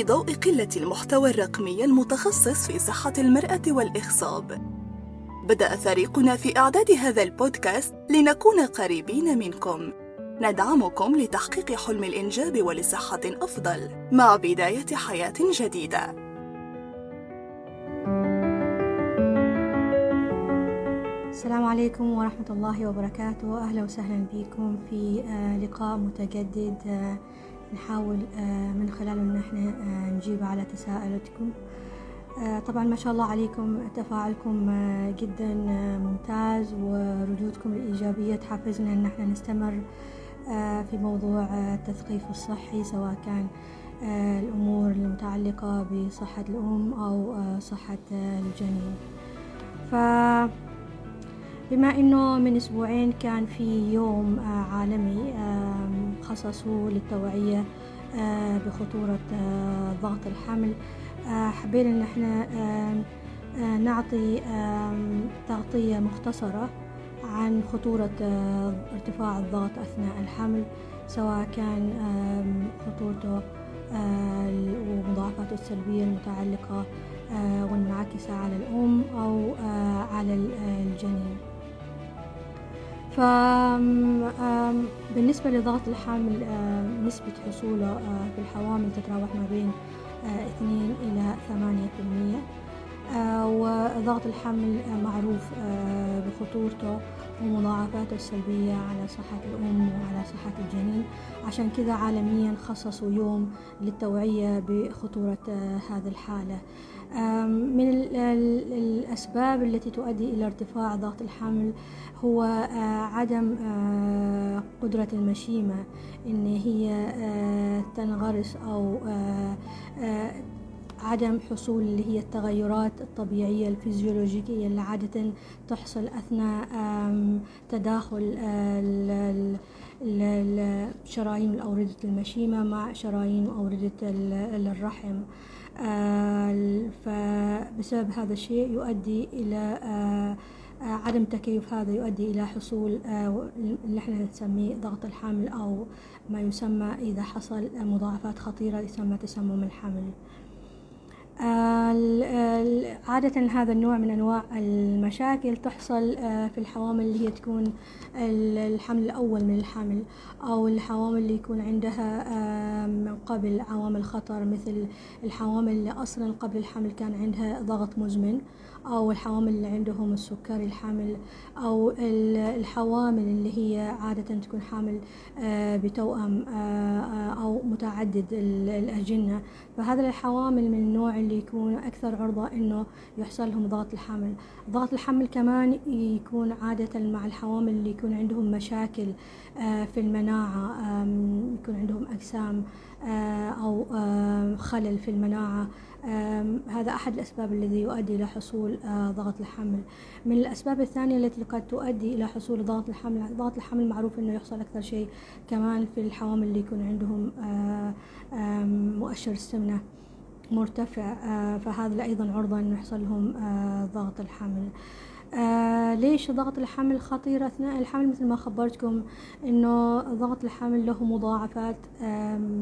في ضوء قلة المحتوى الرقمي المتخصص في صحة المرأة والإخصاب بدأ فريقنا في إعداد هذا البودكاست لنكون قريبين منكم. ندعمكم لتحقيق حلم الإنجاب ولصحة أفضل مع بداية حياة جديدة. السلام عليكم ورحمة الله وبركاته. أهلا وسهلا بكم في آه، لقاء متجدد آه، نحاول آه، من خلاله إن إحنا نجيب على تساؤلاتكم. طبعا ما شاء الله عليكم تفاعلكم جدا ممتاز وردودكم الإيجابية تحفزنا إن إحنا نستمر في موضوع التثقيف الصحي سواء كان الأمور المتعلقة بصحة الأم أو صحة الجنين. ف بما إنه من أسبوعين كان في يوم آه، عالمي خصصوه للتوعية آه، بخطورة آه، ضغط الحمل حبينا إن إحنا نعطي تغطية مختصرة عن خطورة ارتفاع الضغط أثناء الحمل سواء كان خطورته ومضاعفاته السلبية المتعلقة والمنعكسة على الأم أو على الجنين. فبالنسبة لضغط الحمل نسبة حصوله في الحوامل تتراوح ما بين اثنين إلى ثمانية في المية. وضغط الحمل معروف بخطورته ومضاعفاته السلبية على صحة الأم وعلى صحة الجنين. عشان كذا عالميا خصصوا يوم للتوعية بخطورة هذه الحالة. من الأسباب التي تؤدي إلى ارتفاع ضغط الحمل هو عدم قدرة المشيمة إن هي تنغرس أو عدم حصول اللي هي التغيرات الطبيعية الفيزيولوجية اللي عادة تحصل أثناء تداخل شرايين الأوردة المشيمة مع شرايين أوردة الرحم. فبسبب هذا الشيء يؤدي إلى عدم تكيف هذا يؤدي إلى حصول اللي إحنا نسميه ضغط الحمل أو ما يسمى إذا حصل مضاعفات خطيرة يسمى تسمم الحمل عادة هذا النوع من أنواع المشاكل تحصل آه، في الحوامل اللي هي تكون الحمل الأول من الحمل أو الحوامل اللي يكون عندها من قبل عوامل خطر مثل الحوامل اللي أصلا قبل الحمل كان عندها ضغط مزمن. أو الحوامل اللي عندهم السكري الحمل أو الحوامل اللي هي عادة تكون حامل آه، بتوأم آه، أو متعدد الأجنة. فهذا الحوامل من النوع اللي يكون أكثر عرضة إنه يحصل لهم ضغط الحمل ضغط الحمل كمان يكون عادة مع الحوامل اللي يكون عندهم مشاكل آه، في المناعة يكون عندهم أجسام آه، أو خلل في المناعة. هذا أحد الأسباب الذي يؤدي إلى حصول آه، ضغط الحمل. من الأسباب الثانية التي قد تؤدي إلى حصول ضغط الحمل ضغط الحمل معروف أنه يحصل أكثر شيء كمان في الحوامل اللي يكون عندهم مؤشر السمنة مرتفع فهذا أيضا عرضة أنه يحصل لهم ضغط الحمل. آه ليش ضغط الحمل خطير أثناء الحمل؟ مثل ما خبرتكم إنه ضغط الحمل له مضاعفات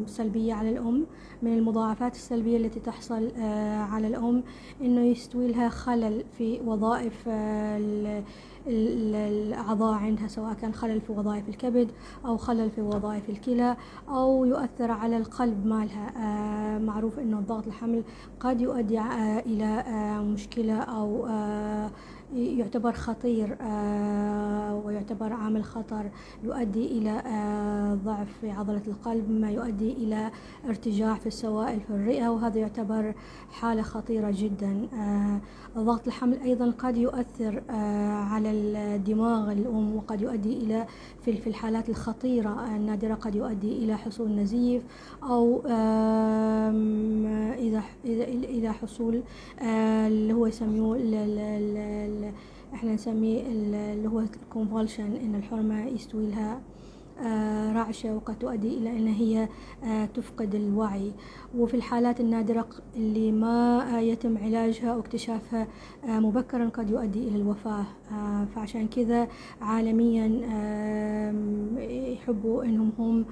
سلبية على الأم. من المضاعفات السلبية التي تحصل آه على الأم إنه يستوي لها خلل في وظائف آه الأعضاء عندها سواء كان خلل في وظائف الكبد أو خلل في وظائف الكلى أو يؤثر على القلب مالها. آه معروف أنه ضغط الحمل قد يؤدي آه إلى آه مشكلة أو يعتبر خطير آه، ويعتبر عامل خطر يؤدي إلى آه، ضعف في عضلة القلب مما يؤدي إلى ارتجاع في السوائل في الرئة وهذا يعتبر حالة خطيرة جدا. آه، ضغط الحمل أيضا قد يؤثر على الدماغ الأم وقد يؤدي إلى في الحالات الخطيرة النادرة قد يؤدي إلى حصول نزيف أو إذا إذا حصول اللي هو يسموه إحنا نسميه اللي هو الكونفولشن إن الحرمة يستوي لها. رعشة وقد تؤدي إلى أن هي تفقد الوعي. وفي الحالات النادرة اللي ما يتم علاجها أو اكتشافها مبكرا قد يؤدي إلى الوفاة. فعشان كذا عالميا يحبوا أنهم هم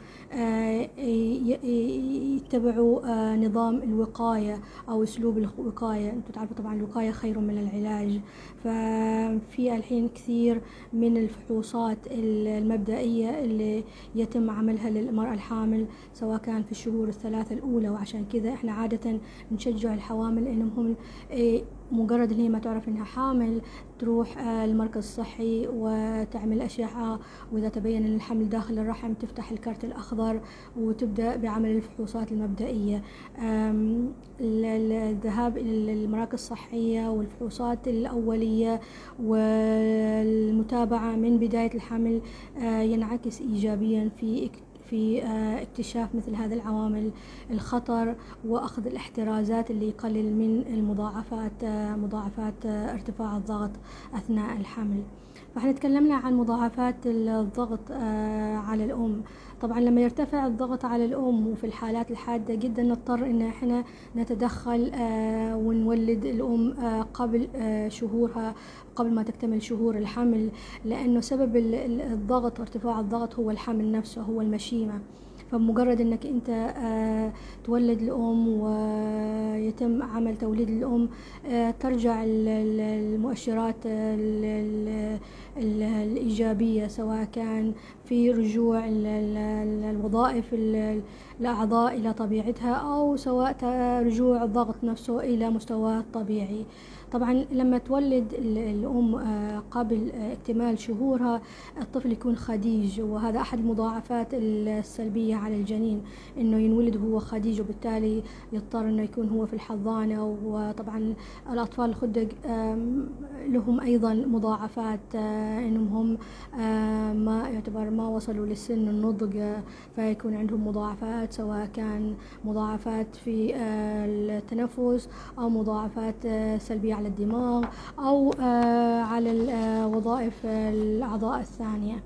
يتبعوا نظام الوقاية أو أسلوب الوقاية. أنتم تعرفوا طبعا الوقاية خير من العلاج. ففي الحين كثير من الفحوصات المبدئية اللي يتم عملها للمرأة الحامل سواء كان في الشهور الثلاثة الأولى وعشان كذا إحنا عادة نشجع الحوامل إنهم هم مجرد إن هي ما تعرف إنها حامل تروح المركز الصحي وتعمل أشعة. وإذا تبين أن الحمل داخل الرحم تفتح الكارت الأخضر وتبدأ بعمل الفحوصات المبدئية. الذهاب إلى المراكز الصحية والفحوصات الأولية والمتابعة من بداية الحمل ينعكس إيجابيا في في اكتشاف مثل هذه العوامل الخطر وأخذ الاحترازات اللي يقلل من المضاعفات مضاعفات ارتفاع الضغط أثناء الحمل. فاحنا تكلمنا عن مضاعفات الضغط على الأم. طبعا لما يرتفع الضغط على الأم وفي الحالات الحادة جدا نضطر إن إحنا نتدخل ونولد الأم قبل شهورها قبل ما تكتمل شهور الحمل لأنه سبب الضغط وارتفاع الضغط هو الحمل نفسه هو المشيمة. فمجرد إنك أنت آه تولد الأم ويتم عمل توليد الأم آه ترجع المؤشرات الإيجابية سواء كان في رجوع الوظائف الأعضاء إلى طبيعتها أو سواء رجوع الضغط نفسه إلى مستواه الطبيعي طبعا لما تولد الأم قبل اكتمال شهورها الطفل يكون خديج وهذا أحد المضاعفات السلبية على الجنين إنه ينولد هو خديج وبالتالي يضطر إنه يكون هو في الحضانة. وطبعا الأطفال الخدق لهم أيضا مضاعفات إنهم هم ما يعتبر ما وصلوا لسن النضج فيكون عندهم مضاعفات سواء كان مضاعفات في التنفس أو مضاعفات سلبية على الدماغ أو على وظائف الأعضاء الثانية.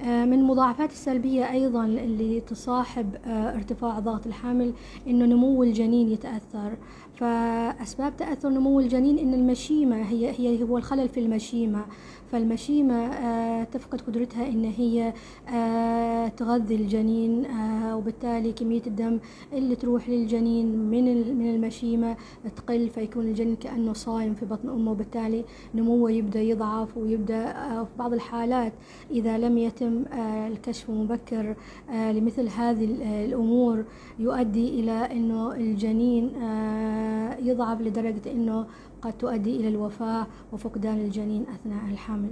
من المضاعفات السلبية أيضا اللي تصاحب ارتفاع ضغط الحمل إنه نمو الجنين يتأثر. فأسباب تأثر نمو الجنين إن المشيمة هي هي هو الخلل في المشيمة. فالمشيمة تفقد قدرتها إن هي تغذي الجنين وبالتالي كمية الدم اللي تروح للجنين من من المشيمة تقل فيكون الجنين كأنه صايم في بطن أمه وبالتالي نموه يبدأ يضعف ويبدأ في بعض الحالات إذا لم يتم الكشف مبكر لمثل هذه الأمور يؤدي إلى أنه الجنين يضعف لدرجة أنه قد تؤدي إلى الوفاة وفقدان الجنين أثناء الحمل.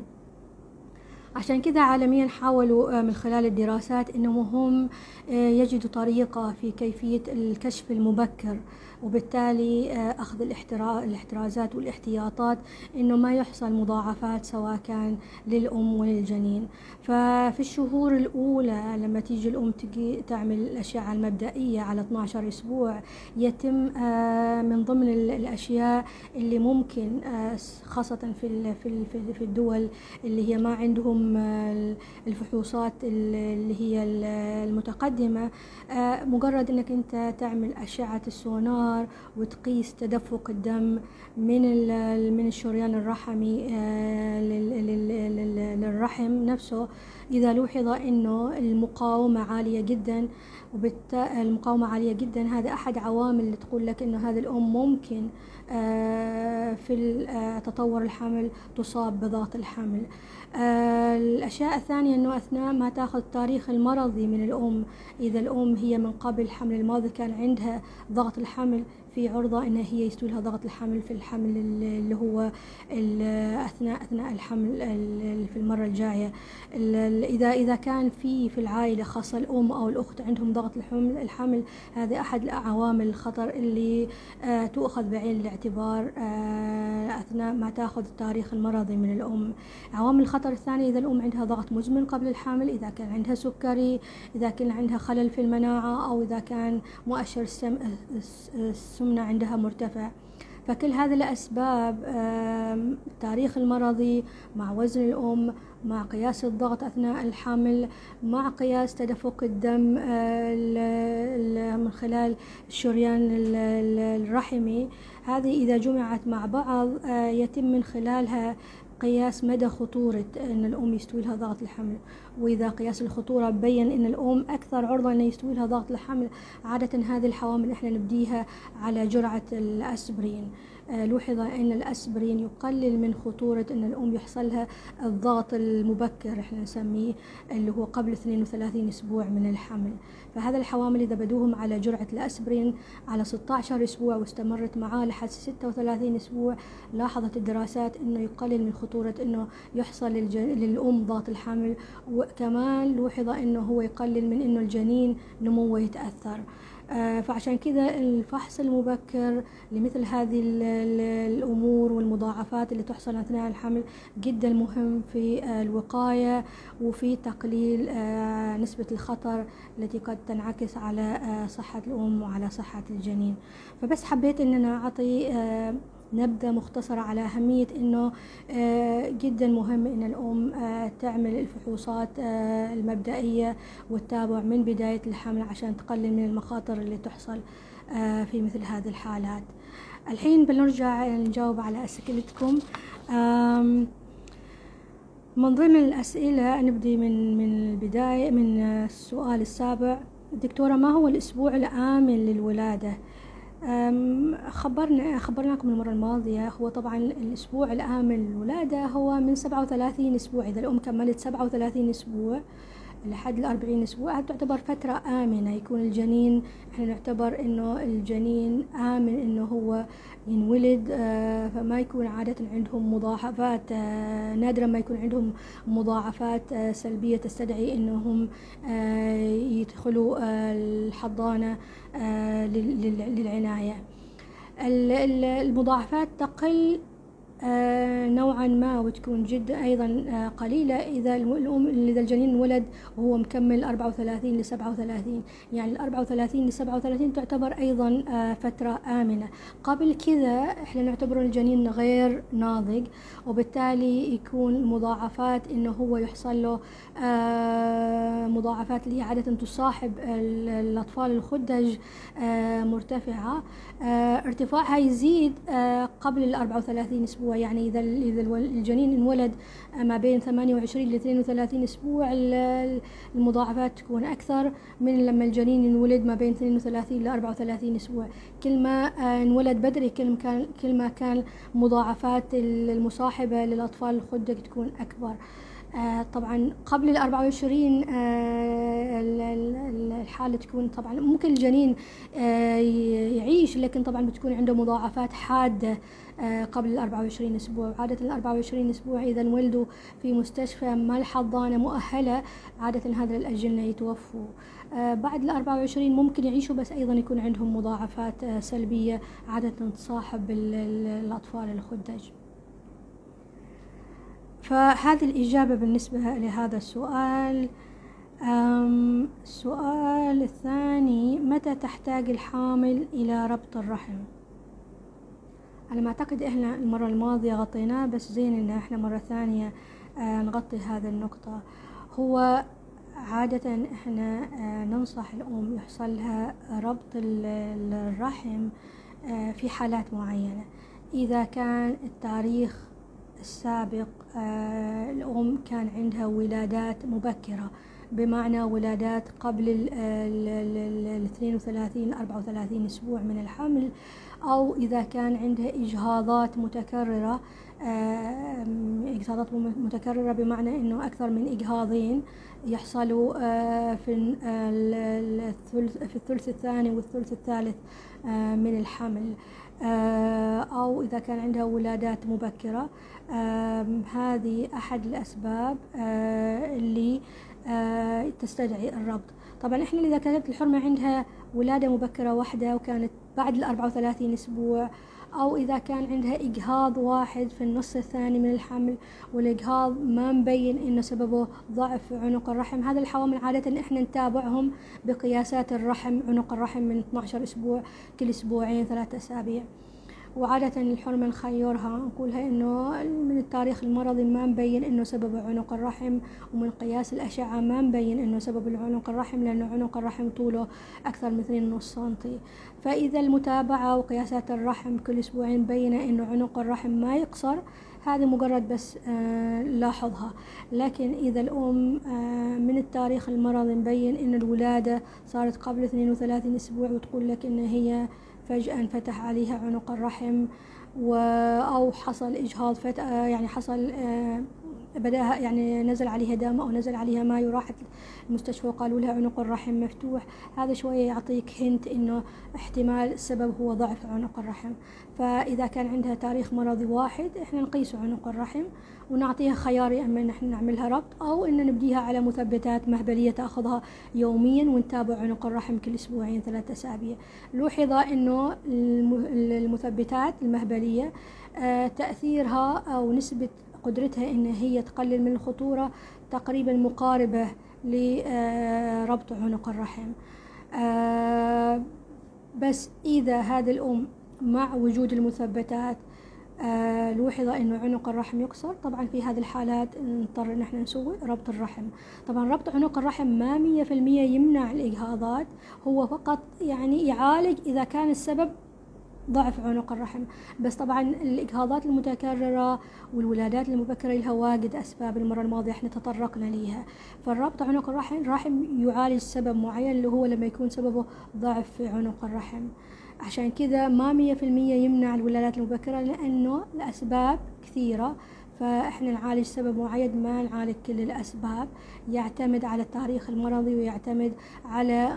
عشان كذا عالميا حاولوا من خلال الدراسات انهم هم يجدوا طريقة في كيفية الكشف المبكر. وبالتالي أخذ الاحترازات والاحتياطات إنه ما يحصل مضاعفات سواء كان للأم وللجنين. ففي الشهور الأولى لما تيجي الأم تجي تعمل الأشعة المبدئية على 12 أسبوع يتم من ضمن الأشياء اللي ممكن خاصة في في الدول اللي هي ما عندهم الفحوصات اللي هي المتقدمة مجرد إنك أنت تعمل أشعة السونار وتقيس تدفق الدم من من الشريان الرحمي للرحم نفسه. إذا لوحظ إنه المقاومة عالية جدا وبالتالي المقاومة عالية جدا هذا أحد عوامل اللي تقول لك إنه هذه الأم ممكن في تطور الحمل تصاب بضغط الحمل. الأشياء الثانية أنه أثناء ما تأخذ التاريخ المرضي من الأم إذا الأم هي من قبل الحمل الماضي كان عندها ضغط الحمل في عرضة أن هي يستوي لها ضغط الحمل في الحمل اللي هو أثناء أثناء الحمل في المرة الجاية. إذا إذا كان في في العائلة خاصة الأم أو الأخت عندهم ضغط الحمل الحمل هذه أحد عوامل الخطر اللي تؤخذ بعين الاعتبار أثناء ما تأخذ التاريخ المرضي من الأم. عوامل الخطر الثانية إذا الأم عندها ضغط مزمن قبل الحمل إذا كان عندها سكري إذا كان عندها خلل في المناعة أو إذا كان مؤشر السمنة عندها مرتفع. فكل هذه الأسباب التاريخ المرضي مع وزن الأم مع قياس الضغط أثناء الحمل مع قياس تدفق الدم آه، من خلال الشريان الرحمي. هذه إذا جمعت مع بعض آه، يتم من خلالها قياس مدى خطورة أن الأم يستوي لها ضغط الحمل وإذا قياس الخطورة بين أن الأم أكثر عرضة أن يستوي لها ضغط الحمل عادة هذه الحوامل إحنا نبديها على جرعة الأسبرين. لوحظ أن الأسبرين يقلل من خطورة أن الأم يحصل لها الضغط المبكر إحنا نسميه اللي هو قبل 32 أسبوع من الحمل. فهذا الحوامل إذا بدوهم على جرعة الأسبرين على 16 أسبوع واستمرت معاه لحد 36 أسبوع لاحظت الدراسات أنه يقلل من خطورة أنه يحصل للأم ضغط الحمل وكمان لوحظ أنه هو يقلل من أنه الجنين نموه يتأثر. آه، فعشان كذا الفحص المبكر لمثل هذه الأمور والمضاعفات اللي تحصل أثناء الحمل جدا مهم في الوقاية وفي تقليل آه، نسبة الخطر التي قد تنعكس على آه، صحة الأم وعلى صحة الجنين. فبس حبيت أن أنا أعطي نبذة مختصرة على أهمية أنه آه، جدا مهم أن الأم آه، تعمل الفحوصات آه، المبدئية والتابع من بداية الحمل عشان تقلل من المخاطر اللي تحصل في مثل هذه الحالات. الحين بنرجع نجاوب على أسئلتكم. من ضمن الأسئلة نبدي من من البداية من السؤال السابع. دكتورة ما هو الأسبوع الآمن للولادة؟ خبرنا خبرناكم المرة الماضية هو طبعا الأسبوع الآمن للولادة هو من سبعة وثلاثين أسبوع إذا الأم كملت سبعة وثلاثين أسبوع لحد الأربعين أسبوع تعتبر فترة آمنة يكون الجنين إحنا نعتبر إنه الجنين آمن إنه هو ينولد آه، فما يكون عادة عندهم مضاعفات آه، نادرا ما يكون عندهم مضاعفات آه، سلبية تستدعي إنهم يدخلوا الحضانة. للعناية. المضاعفات تقل آه، نوعا ما وتكون جدا أيضا آه، قليلة. إذا الأم إذا الجنين ولد وهو مكمل 34 ل 37 يعني ال 34 ل 37 تعتبر أيضا آه، فترة آمنة. قبل كذا إحنا نعتبر الجنين غير ناضج وبالتالي يكون المضاعفات إنه هو يحصل له مضاعفات اللي هي عادة تصاحب الأطفال الخدج مرتفعة. ارتفاعها يزيد قبل ال 34 أسبوع أسبوع. يعني إذا إذا الجنين انولد ما بين 28 ل 32 أسبوع المضاعفات تكون أكثر من لما الجنين انولد ما بين 32 ل 34 أسبوع. كل ما آه، انولد بدري كل ما كان كل ما كان مضاعفات المصاحبة للأطفال الخدق تكون أكبر. آه طبعا قبل ال 24 آه الحالة تكون طبعا ممكن الجنين آه يعيش لكن طبعا بتكون عنده مضاعفات حادة آه، قبل ال 24 أسبوع. عادة ال 24 أسبوع إذا ولدوا في مستشفى ما الحضانة مؤهلة عادة هذا الأجنة يتوفوا. آه، بعد ال 24 ممكن يعيشوا بس أيضا يكون عندهم مضاعفات آه، سلبية عادة تصاحب الأطفال الخدج. فهذه الإجابة بالنسبة لهذا السؤال. السؤال الثاني متى تحتاج الحامل إلى ربط الرحم؟ على ما أعتقد إحنا المرة الماضية غطيناه بس زين إن إحنا مرة ثانية آه نغطي هذه النقطة. هو عادة إحنا آه ننصح الأم يحصل لها ربط الرحم آه في حالات معينة. إذا كان التاريخ السابق آه، الأم كان عندها ولادات مبكرة بمعنى ولادات قبل ال 32 34 أسبوع من الحمل أو إذا كان عندها إجهاضات متكررة إجهاضات متكررة بمعنى أنه أكثر من إجهاضين يحصلوا آه، في الثلث في الثلث الثاني والثلث الثالث آه، من الحمل آه، أو إذا كان عندها ولادات مبكرة هذه أحد الأسباب اللي تستدعي الربط. طبعا إحنا إذا كانت الحرمة عندها ولادة مبكرة واحدة وكانت بعد ال 34 أسبوع أو إذا كان عندها إجهاض واحد في النص الثاني من الحمل والإجهاض ما مبين إنه سببه ضعف عنق الرحم هذا الحوامل عادة إحنا نتابعهم بقياسات الرحم عنق الرحم من 12 أسبوع كل أسبوعين ثلاثة أسابيع. وعادة الحرمة نخيرها نقولها إنه من التاريخ المرضي ما مبين إنه سبب عنق الرحم ومن قياس الأشعة ما مبين إنه سبب العنق الرحم لأنه عنق الرحم طوله أكثر من اثنين ونص سنتي. فإذا المتابعة وقياسات الرحم كل أسبوعين مبينة إنه عنق الرحم ما يقصر هذه مجرد بس آه، لاحظها. لكن إذا الأم آه، من التاريخ المرضي مبين إن الولادة صارت قبل 32 أسبوع وتقول لك إن هي فجأة انفتح عليها عنق الرحم أو حصل إجهاض. آه، يعني حصل بدأها يعني نزل عليها دم أو نزل عليها ماء وراحت المستشفى وقالوا لها عنق الرحم مفتوح. هذا شوية يعطيك هنت إنه احتمال السبب هو ضعف عنق الرحم. فإذا كان عندها تاريخ مرضي واحد إحنا نقيس عنق الرحم ونعطيها خيار يا إما إحنا نعملها ربط أو إن نبديها على مثبتات مهبلية تأخذها يوميا ونتابع عنق الرحم كل أسبوعين ثلاثة أسابيع. لوحظ إنه المثبتات المهبلية آه، تأثيرها أو نسبة قدرتها إن هي تقلل من الخطورة تقريبا مقاربة لربط عنق الرحم. آه، بس إذا هذا الأم مع وجود المثبتات آه لوحظ انه عنق الرحم يكسر طبعا في هذه الحالات نضطر ان إحنا نسوي ربط الرحم. طبعا ربط عنق الرحم ما مية في المية يمنع الإجهاضات هو فقط يعني يعالج إذا كان السبب ضعف عنق الرحم. بس طبعا الإجهاضات المتكررة والولادات المبكرة لها واجد أسباب. المرة الماضية إحنا تطرقنا ليها. فالربط عنق الرحم الرحم يعالج سبب معين اللي هو لما يكون سببه ضعف في عنق الرحم. عشان كذا ما مية في المية يمنع الولادات المبكرة لأنه الأسباب كثيرة. فإحنا نعالج سبب معين ما نعالج كل الأسباب. يعتمد على التاريخ المرضي ويعتمد على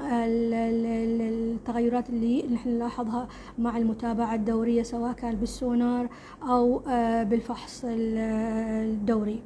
التغيرات اللي نحن نلاحظها مع المتابعة الدورية سواء كان بالسونار أو آه، بالفحص الدوري.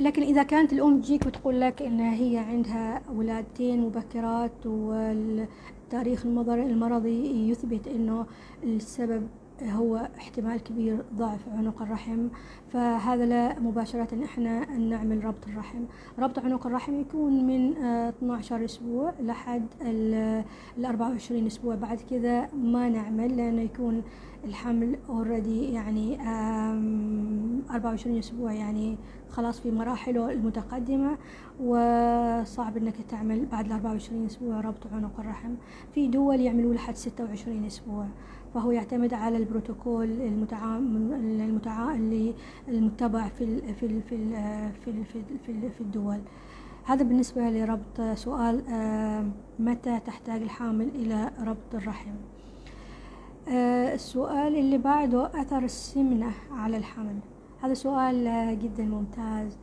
لكن إذا كانت الأم تجيك وتقول لك إن هي عندها ولادتين مبكرات والتاريخ المرضي يثبت إنه السبب هو احتمال كبير ضعف عنق الرحم فهذا لا مباشرة إحنا نعمل ربط الرحم. ربط عنق الرحم يكون من 12 آه، أسبوع لحد ال 24 أسبوع. بعد كذا ما نعمل لأنه يكون الحمل اوريدي يعني 24 أسبوع يعني خلاص في مراحله المتقدمة وصعب إنك تعمل بعد ال 24 أسبوع ربط عنق الرحم. في دول يعملوا لحد 26 أسبوع. فهو يعتمد على البروتوكول المتعا... اللي المتبع في ال... في ال... في ال... في. في. في. في الدول هذا بالنسبة لربط سؤال آه، متى تحتاج الحامل إلى ربط الرحم آه، السؤال اللي بعده أثر السمنة على الحمل هذا سؤال آه، جدا ممتاز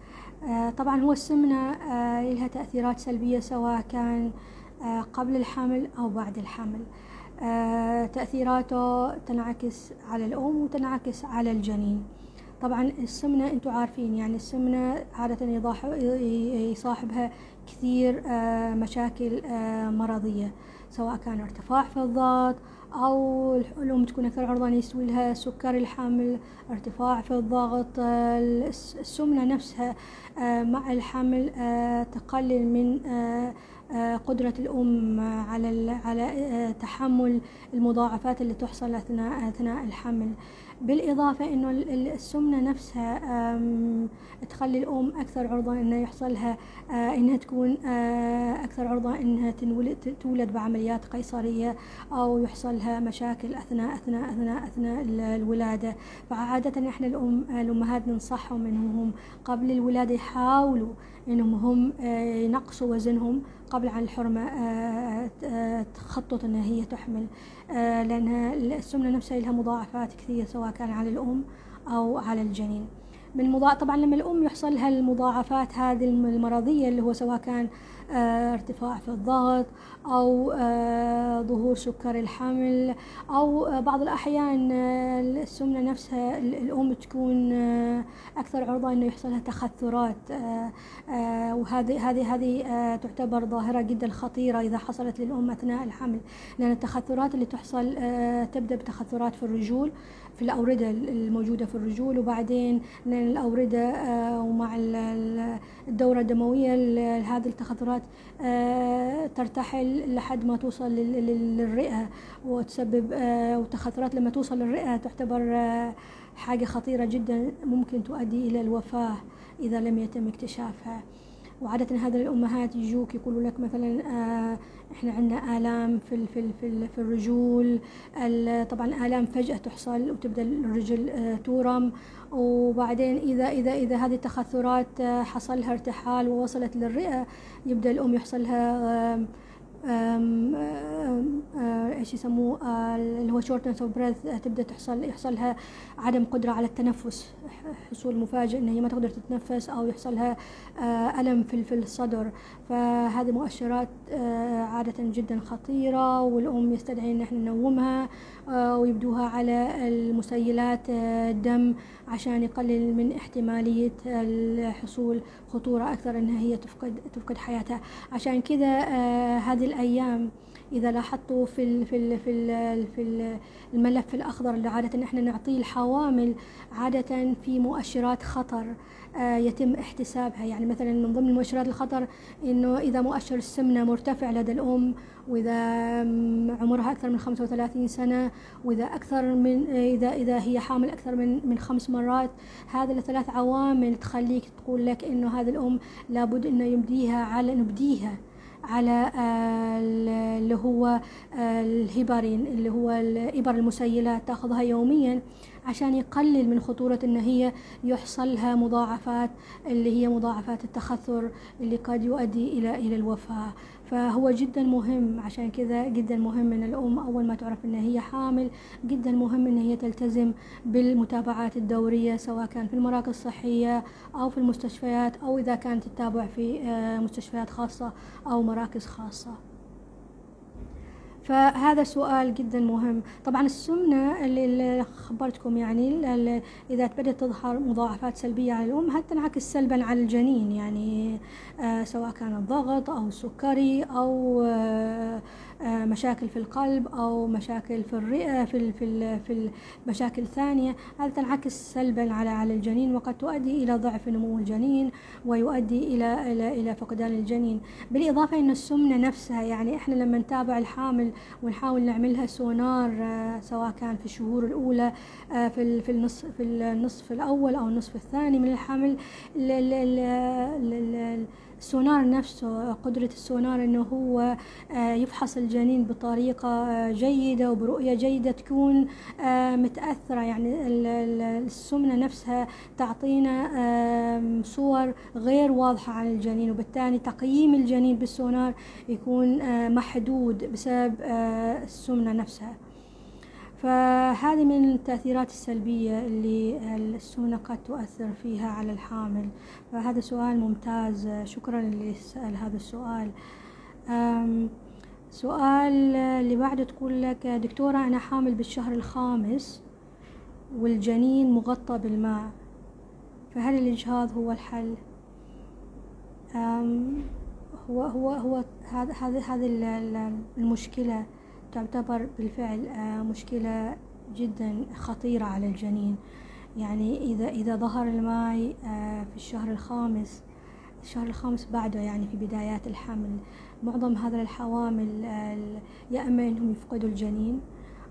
طبعا هو السمنة لها تأثيرات سلبية سواء كان قبل الحمل أو بعد الحمل تأثيراته تنعكس على الأم وتنعكس على الجنين. طبعا السمنة أنتم عارفين يعني السمنة عادة يصاحبها كثير آه، مشاكل آه، مرضية سواء كان ارتفاع في الضغط أو الأم تكون أكثر عرضة يسوي لها سكر الحمل ارتفاع في الضغط السمنة نفسها مع الحمل تقلل من آه، قدرة الأم على على آه، تحمل المضاعفات اللي تحصل أثناء أثناء الحمل. بالإضافة إنه السمنة نفسها تخلي الأم أكثر عرضة إنه يحصل لها آه، إنها تكون أكثر عرضة إنها تولد بعمليات قيصرية أو يحصل لها مشاكل أثناء أثناء أثناء أثناء الولادة. فعادة إحنا الأم الأمهات ننصحهم إنهم قبل الولادة يحاولوا إنهم هم ينقصوا وزنهم قبل عن الحرمة آه، آه، تخطط أنها هي تحمل آه، لأنها السمنة نفسها لها مضاعفات كثيرة سواء كان على الأم أو على الجنين. من مضاع... طبعا لما الأم يحصل لها المضاعفات هذه المرضية اللي هو سواء كان ارتفاع في الضغط أو آه، ظهور سكر الحمل أو آه، بعض الأحيان السمنة نفسها الأم تكون أكثر عرضة إنه يحصل لها تخثرات وهذه هذه هذه تعتبر ظاهرة جدا خطيرة إذا حصلت للأم أثناء الحمل لأن التخثرات اللي تحصل تبدأ بتخثرات في الرجول في الأوردة الموجودة في الرجول وبعدين الأوردة آه، ومع الدورة الدموية هذه التخثرات آه، ترتحل لحد ما توصل للرئة وتسبب وتخثرات لما توصل للرئة تعتبر حاجة خطيرة جدا ممكن تؤدي إلى الوفاة إذا لم يتم اكتشافها. وعادة هذا الأمهات يجوك يقولوا لك مثلا آه إحنا عندنا آلام في في في, في الرجول. طبعا آلام فجأة تحصل وتبدأ الرجل آه تورم. وبعدين إذا إذا إذا هذه التخثرات آه حصل ارتحال ووصلت للرئة يبدأ الأم يحصل لها آه إيش يسموه اللي هو shortness of breath تبدأ تحصل يحصلها عدم قدرة على التنفس حصول مفاجئ إن هي ما تقدر تتنفس أو يحصلها ألم في الصدر. فهذه مؤشرات عادة جدا خطيرة والأم يستدعي إن إحنا ننومها ويبدوها على المسيلات الدم عشان يقلل من احتمالية الحصول خطورة أكثر إنها هي تفقد تفقد حياتها. عشان كذا هذه الأيام إذا لاحظتوا في ال في ال في ال في الملف الأخضر اللي عادة إحنا نعطيه الحوامل عادة في مؤشرات خطر آه، يتم احتسابها. يعني مثلا من ضمن مؤشرات الخطر إنه إذا مؤشر السمنة مرتفع لدى الأم وإذا عمرها أكثر من 35 سنة وإذا أكثر من إذا إذا هي حامل أكثر من من خمس مرات هذه الثلاث عوامل تخليك تقول لك إنه هذه الأم لابد إنه يبديها على نبديها. على آه، اللي هو آه، الهيبارين اللي هو الإبر المسيلات تأخذها يوميا عشان يقلل من خطورة إن هي يحصل لها مضاعفات اللي هي مضاعفات التخثر اللي قد يؤدي إلى إلى الوفاة. فهو جدا مهم. عشان كذا جدا مهم إن الأم أول ما تعرف إن هي حامل جدا مهم إن هي تلتزم بالمتابعات الدورية سواء كان في المراكز الصحية أو في المستشفيات أو إذا كانت تتابع في آه، مستشفيات خاصة أو مراكز خاصة. فهذا سؤال جدا مهم. طبعا السمنة اللي خبرتكم يعني إذا بدأت تظهر مضاعفات سلبية على الأم هل تنعكس سلبا على الجنين. يعني آه سواء كان الضغط أو السكري أو آه آه، مشاكل في القلب أو مشاكل في الرئة في في في المشاكل الثانية هذا تنعكس سلبا على على الجنين وقد تؤدي إلى ضعف نمو الجنين ويؤدي إلى إلى إلى فقدان الجنين. بالإضافة إن السمنة نفسها يعني إحنا لما نتابع الحامل ونحاول نعملها سونار آه، سواء كان في الشهور الأولى آه، في في النصف في النصف الأول أو النصف الثاني من الحمل السونار نفسه قدرة السونار إنه هو آه، يفحص الجنين بطريقة آه، جيدة وبرؤية جيدة تكون آه، متأثرة. يعني السمنة نفسها تعطينا صور غير واضحة عن الجنين وبالتالي تقييم الجنين بالسونار يكون محدود بسبب السمنة نفسها. فهذه من التأثيرات السلبية اللي السمنة قد تؤثر فيها على الحامل. فهذا سؤال ممتاز. شكرا اللي سأل هذا السؤال. سؤال اللي بعده تقول لك دكتورة أنا حامل بالشهر الخامس والجنين مغطى بالماء فهل الإجهاض هو الحل؟ هو هو هو هذا هذه المشكلة. تعتبر بالفعل آه، مشكلة جدا خطيرة على الجنين. يعني إذا إذا ظهر الماء آه، في الشهر الخامس الشهر الخامس بعده يعني في بدايات الحمل معظم هذا الحوامل يا إما إنهم يفقدوا الجنين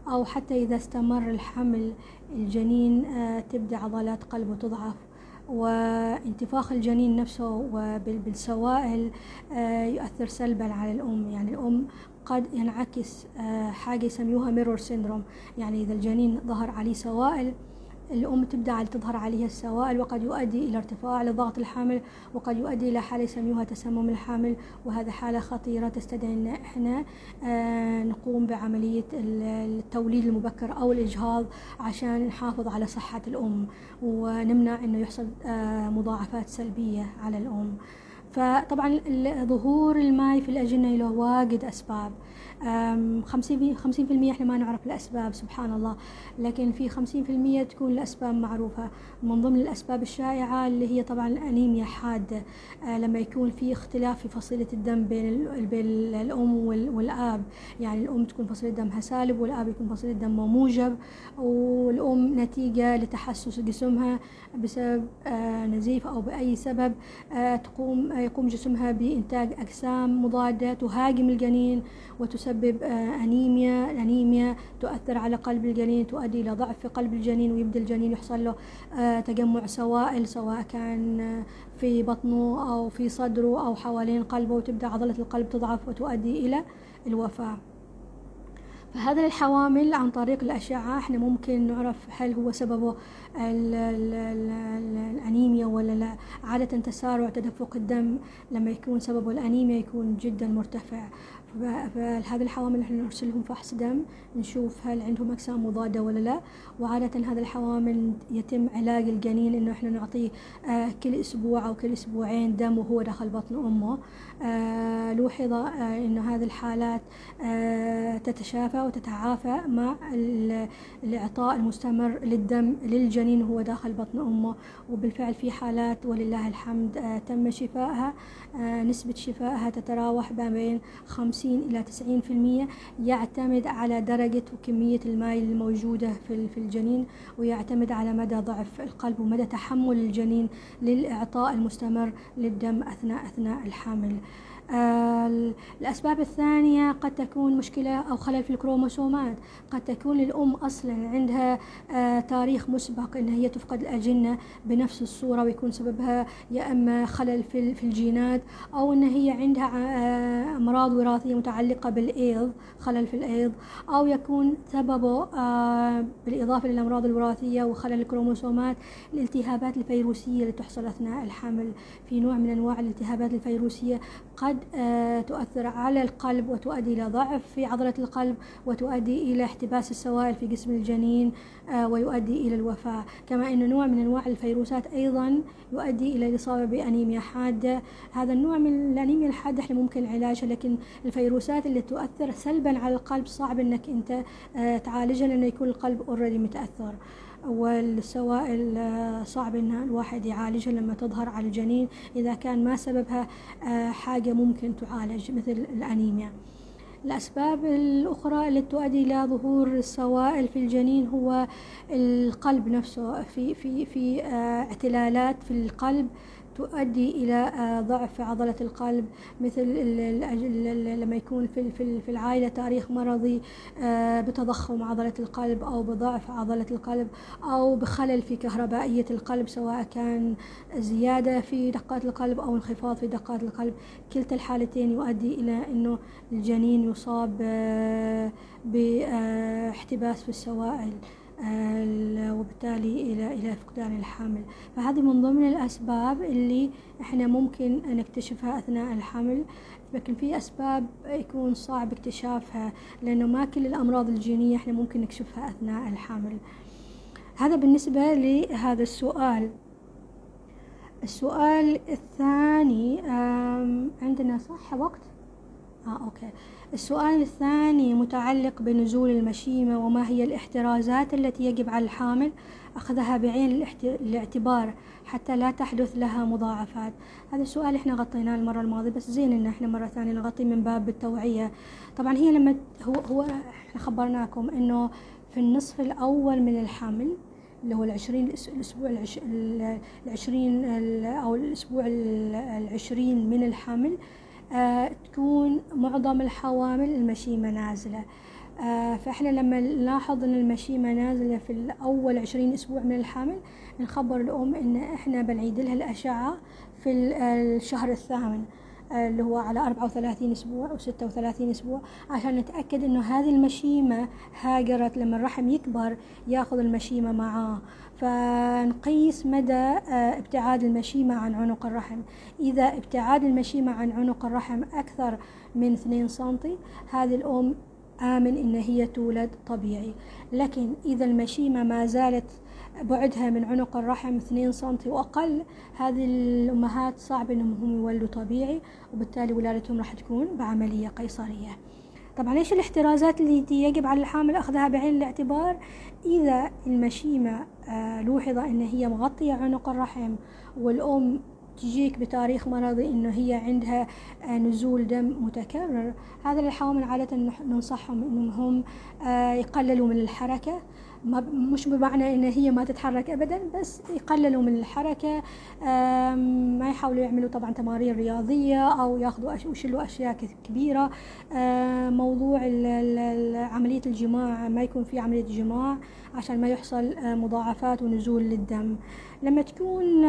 أو حتى إذا استمر الحمل الجنين آه، تبدأ عضلات قلبه تضعف وانتفاخ الجنين نفسه بالسوائل يؤثر سلبا على الأم. يعني الأم قد ينعكس آه، حاجة يسميوها ميرور سيندروم يعني إذا الجنين ظهر عليه سوائل الأم تبدأ تظهر عليها السوائل وقد يؤدي إلى ارتفاع لضغط الحامل وقد يؤدي إلى حالة يسميوها تسمم الحامل وهذا حالة خطيرة تستدعي أن إحنا آه، نقوم بعملية التوليد المبكر أو الإجهاض عشان نحافظ على صحة الأم ونمنع أنه يحصل آه، مضاعفات سلبية على الأم. فطبعا ظهور الماي في الأجنة له واجد أسباب. خمسين خمسين في المية إحنا ما نعرف الأسباب سبحان الله. لكن في خمسين في المية تكون الأسباب معروفة. من ضمن الأسباب الشائعة اللي هي طبعا الأنيميا حادة آه، لما يكون في اختلاف في فصيلة الدم بين بين الأم والأب. يعني الأم تكون فصيلة دمها سالب والأب يكون فصيلة دمه موجب. والأم نتيجة لتحسس جسمها بسبب آه، نزيف أو بأي سبب. آه، تقوم يقوم جسمها بإنتاج أجسام مضادة تهاجم الجنين وتسبب آه، أنيميا الأنيميا تؤثر على قلب الجنين تؤدي إلى ضعف في قلب الجنين ويبدأ الجنين يحصل له تجمع سوائل سواء كان في بطنه أو في صدره أو حوالين قلبه وتبدأ عضلة القلب تضعف وتؤدي إلى الوفاة. فهذا الحوامل عن طريق الأشعة. إحنا ممكن نعرف هل هو سببه الأنيميا ولا لا. عادة تسارع تدفق الدم لما يكون سببه الأنيميا يكون جدا مرتفع. فهذه الحوامل إحنا نرسلهم فحص دم نشوف هل عندهم أجسام مضادة ولا لا. وعادة هذه الحوامل يتم علاج الجنين إنه إحنا نعطيه آه، كل أسبوع أو كل أسبوعين دم وهو داخل بطن أمه. آه، لوحظ آه، إنه هذه الحالات تتشافى وتتعافى مع الإعطاء المستمر للدم للجنين وهو داخل بطن أمه. وبالفعل في حالات ولله الحمد تم شفائها نسبة شفائها تتراوح ما بين 50 إلى 90% يعتمد على درجة وكمية الماء الموجودة في الجنين ويعتمد على مدى ضعف القلب ومدى تحمل الجنين للإعطاء المستمر للدم أثناء أثناء الحمل الأسباب الثانية قد تكون مشكلة أو خلل في الكروموسومات. قد تكون الأم أصلا عندها آه، تاريخ مسبق أن هي تفقد الأجنة بنفس الصورة ويكون سببها يا إما خلل في الجينات أو أن هي عندها آه، أمراض وراثية متعلقة بالإيض خلل في الإيض أو يكون سببه آه، بالإضافة للأمراض الوراثية وخلل الكروموسومات الالتهابات الفيروسية اللي تحصل أثناء الحمل. في نوع من أنواع الالتهابات الفيروسية قد آه، تؤثر على القلب وتؤدي إلى ضعف في عضلة القلب وتؤدي إلى احتباس السوائل في جسم الجنين آه، ويؤدي إلى الوفاة. كما أن نوع من أنواع الفيروسات أيضا يؤدي إلى الإصابة بأنيميا حادة. هذا النوع من الأنيميا الحادة إحنا ممكن علاجها لكن الفيروسات اللي تؤثر سلبا على القلب صعب أنك أنت آه، تعالجها لأنه يكون القلب اوريدي متأثر. والسوائل صعب ان الواحد يعالجها لما تظهر على الجنين إذا كان ما سببها آه، حاجة ممكن تعالج مثل الأنيميا. الأسباب الأخرى التي تؤدي إلى ظهور السوائل في الجنين هو القلب نفسه في في في آه، اعتلالات في القلب. تؤدي إلى آه، ضعف عضلة القلب مثل لما يكون في في العائلة تاريخ مرضي آه، بتضخم عضلة القلب أو بضعف عضلة القلب أو بخلل في كهربائية القلب سواء كان زيادة في دقات القلب أو انخفاض في دقات القلب. كلتا الحالتين يؤدي إلى أنه الجنين يصاب آه، باحتباس في السوائل. وبالتالي إلى إلى فقدان الحمل. فهذه من ضمن الأسباب اللي إحنا ممكن نكتشفها أثناء الحمل. لكن في أسباب يكون صعب اكتشافها لأنه ما كل الأمراض الجينية إحنا ممكن نكشفها أثناء الحمل. هذا بالنسبة لهذا السؤال. السؤال الثاني عندنا صح وقت؟ آه أوكي. السؤال الثاني متعلق بنزول المشيمة وما هي الاحترازات التي يجب على الحامل؟ أخذها بعين الاعتبار حتى لا تحدث لها مضاعفات. هذا السؤال إحنا غطيناه المرة الماضية بس زين إن إحنا مرة ثانية نغطي من باب التوعية. طبعا هي لما هو, هو إحنا خبرناكم إنه في النصف الأول من الحمل اللي هو العشرين الأسبوع العشرين أو الأسبوع العشرين من الحمل تكون معظم الحوامل المشيمة نازلة آه، فإحنا لما نلاحظ أن المشيمة نازلة في الأول عشرين أسبوع من الحمل نخبر الأم أن إحنا بنعيد لها الأشعة في الشهر الثامن. آه، اللي هو على 34 أسبوع أو 36 أسبوع عشان نتأكد إنه هذه المشيمة هاجرت لما الرحم يكبر ياخذ المشيمة معاه. فنقيس مدى آه، ابتعاد المشيمة عن عنق الرحم. إذا ابتعاد المشيمة عن عنق الرحم أكثر من 2 سنتي هذه الأم آمن إن هي تولد طبيعي. لكن إذا المشيمة ما زالت بعدها من عنق الرحم 2 سنتي وأقل. هذه الأمهات صعب أنهم هم يولدوا طبيعي وبالتالي ولادتهم راح تكون بعملية قيصرية. طبعا إيش الاحترازات اللي يجب على الحامل؟ أخذها بعين الاعتبار. إذا المشيمة آه، لوحظ إن هي مغطية عنق الرحم والأم تجيك بتاريخ مرضي إنه هي عندها آه، نزول دم متكرر هذا الحوامل عادة ننصحهم إنهم هم آه، يقللوا من الحركة. ما مش بمعنى إن هي ما تتحرك ابدا بس يقللوا من الحركة. ما يحاولوا يعملوا طبعا تمارين رياضية أو ياخذوا ويشيلوا أشياء كبيرة. موضوع عملية الجماع ما يكون في عملية جماع. عشان ما يحصل مضاعفات ونزول للدم. لما تكون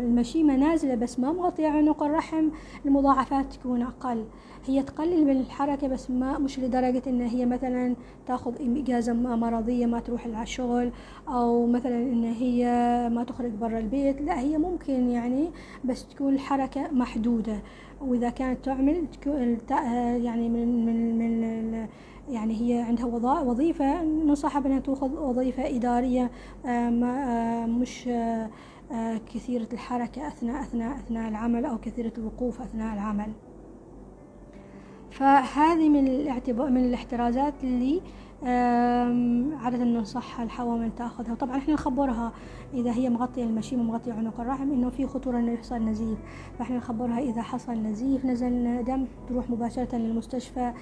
المشيمة نازلة بس ما مغطية عنق الرحم المضاعفات تكون أقل. هي تقلل من الحركة بس ما مش لدرجة إن هي مثلا تأخذ إجازة مرضية ما تروح على الشغل أو مثلا إن هي ما تخرج برا البيت. لا هي ممكن يعني بس تكون الحركة محدودة. وإذا كانت تعمل تكون يعني من من من يعني هي عندها وظيفة ننصحها بأنها تأخذ وظيفة إدارية آه، آه، مش آه، كثيرة الحركة أثناء أثناء أثناء العمل أو كثيرة الوقوف أثناء العمل. فهذه من الاعتبار من الاحترازات اللي عادة ننصحها الحوامل تأخذها. وطبعا إحنا نخبرها إذا هي مغطية المشيمة مغطية عنق الرحم إنه في خطورة إنه يحصل نزيف. فإحنا نخبرها إذا حصل نزيف نزل دم تروح مباشرة للمستشفى.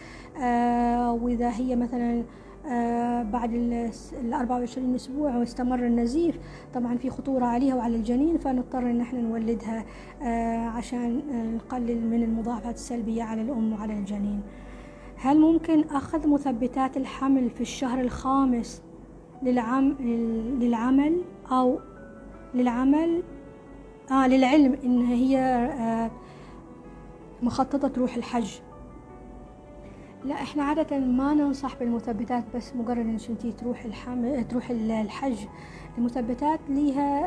آه، وإذا هي مثلا آه، بعد ال 24 أسبوع واستمر النزيف طبعا في خطورة عليها وعلى الجنين فنضطر إن إحنا نولدها آه، عشان نقلل من المضاعفات السلبية على الأم وعلى الجنين. هل ممكن أخذ مثبتات الحمل في الشهر الخامس للعم للعمل؟ أو للعمل آه للعلم إن هي آه مخططة تروح الحج لا إحنا عادة ما ننصح بالمثبتات بس مجرد انك انتي تروح. تروح الحج المثبتات ليها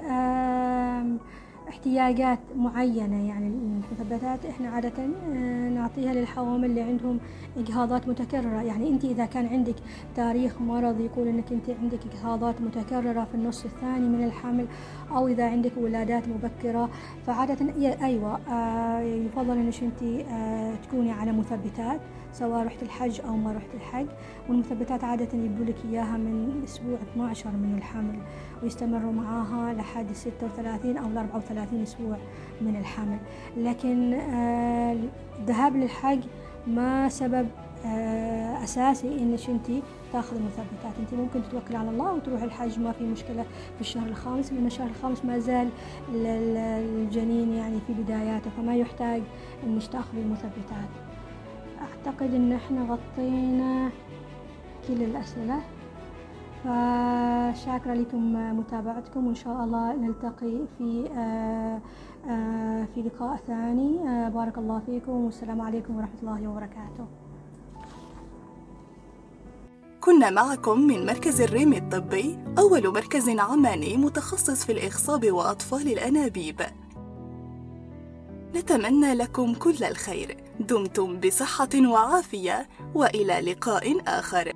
احتياجات معينة يعني المثبتات إحنا عادة آه، نعطيها للحوامل اللي عندهم إجهاضات متكررة. يعني انت إذا كان عندك تاريخ مرض يقول إنك انت عندك إجهاضات متكررة في النص الثاني من الحمل أو إذا عندك ولادات مبكرة فعادة أيوه آه، يفضل إنك انت آه، تكوني على مثبتات. سواء رحت الحج أو ما رحت الحج. والمثبتات عادة يبدو لك إياها من أسبوع 12 من الحمل ويستمروا معاها لحد 36 أو 34 أسبوع من الحمل. لكن آه، الذهاب للحج ما سبب آه، أساسي إنك أنت تاخذ المثبتات. أنت ممكن تتوكل على الله وتروح الحج ما في مشكلة في الشهر الخامس. لأن الشهر الخامس ما زال الجنين يعني في بداياته فما يحتاج إنك تاخذي المثبتات. أعتقد إن إحنا غطينا كل الأسئلة. فشاكرة لكم متابعتكم وإن شاء الله نلتقي في آه، آه، في لقاء ثاني. آه، بارك الله فيكم والسلام عليكم ورحمة الله وبركاته. كنا معكم من مركز الريم الطبي أول مركز عماني متخصص في الإخصاب وأطفال الأنابيب. نتمنى لكم كل الخير. دمتم بصحة وعافية وإلى لقاء آخر.